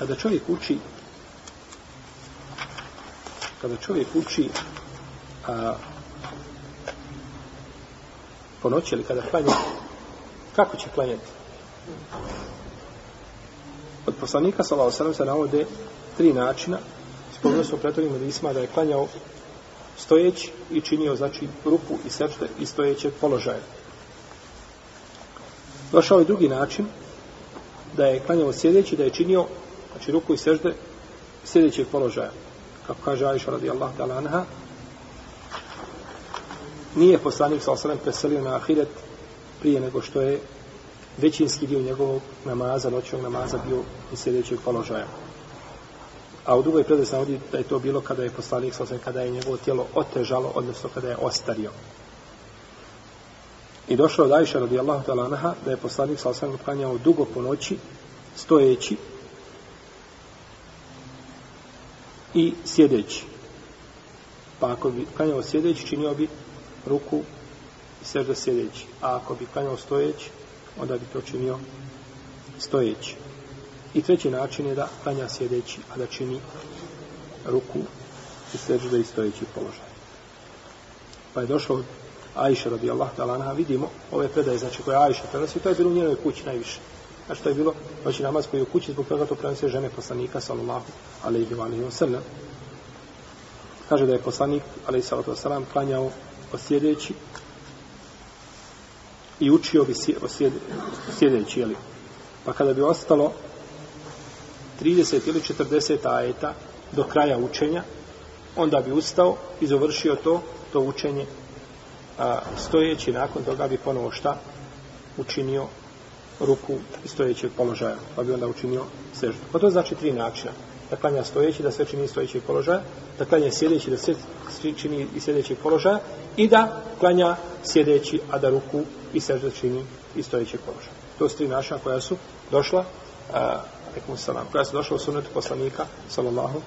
kada čovjek uči kada čovjek uči a, po noći ili kada klanja kako će klanjati od poslanika sa Allaho se navode tri načina spomenuo smo pretorim od Isma da je klanjao stojeći i činio znači rupu i sečte i stojeće položaje došao je drugi način da je klanjao sjedeći da je činio znači ruku i sežde sljedećeg položaja. Kako kaže Ajša radijallahu ta'ala anha, nije poslanik sa osadem preselio na ahiret prije nego što je većinski dio njegovog namaza, noćnog namaza bio iz sljedećeg položaja. A u drugoj predaj se navodi da je to bilo kada je poslanik sa osadem, kada je njegovo tijelo otežalo, odnosno kada je ostario. I došlo od Ajša radijallahu ta'ala anha da je poslanik sa osadem klanjao dugo po noći, stojeći, i sjedeći. Pa ako bi klanjao sjedeći, činio bi ruku i sežda sjedeći. A ako bi klanjao stojeći, onda bi to činio stojeći. I treći način je da klanja sjedeći, a da čini ruku i sežda i stojeći položaj. Pa je došlo Aisha radijallahu ta'ala, vidimo ove predaje, znači koje Aisha prenosi, to je bilo u njenoj kući najviše. A što je bilo? Noći znači, namaz koji je u kući, zbog toga to prenosio žene poslanika, sallallahu alaihi wa alaihi wa Kaže da je poslanik, alaihi sallatu wa klanjao osjedeći i učio bi osjedeći, jeli? Pa kada bi ostalo 30 ili 40 ajeta do kraja učenja, onda bi ustao i završio to, to učenje a, stojeći nakon toga bi ponovo šta učinio ruku stojećeg položaja, pa bi onda učinio seždu. Pa to znači tri načina. Da klanja stojeći, da se čini stojećeg položaja, da klanja sjedeći, da se čini i sjedećeg položaja i da klanja sjedeći, a da ruku i sežda čini i stojećeg položaja. To su tri načina koja su došla uh, rekom salam, koja su došla u sunetu poslanika, salallahu,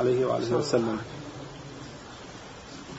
alaihi wa alaihi wa sallam.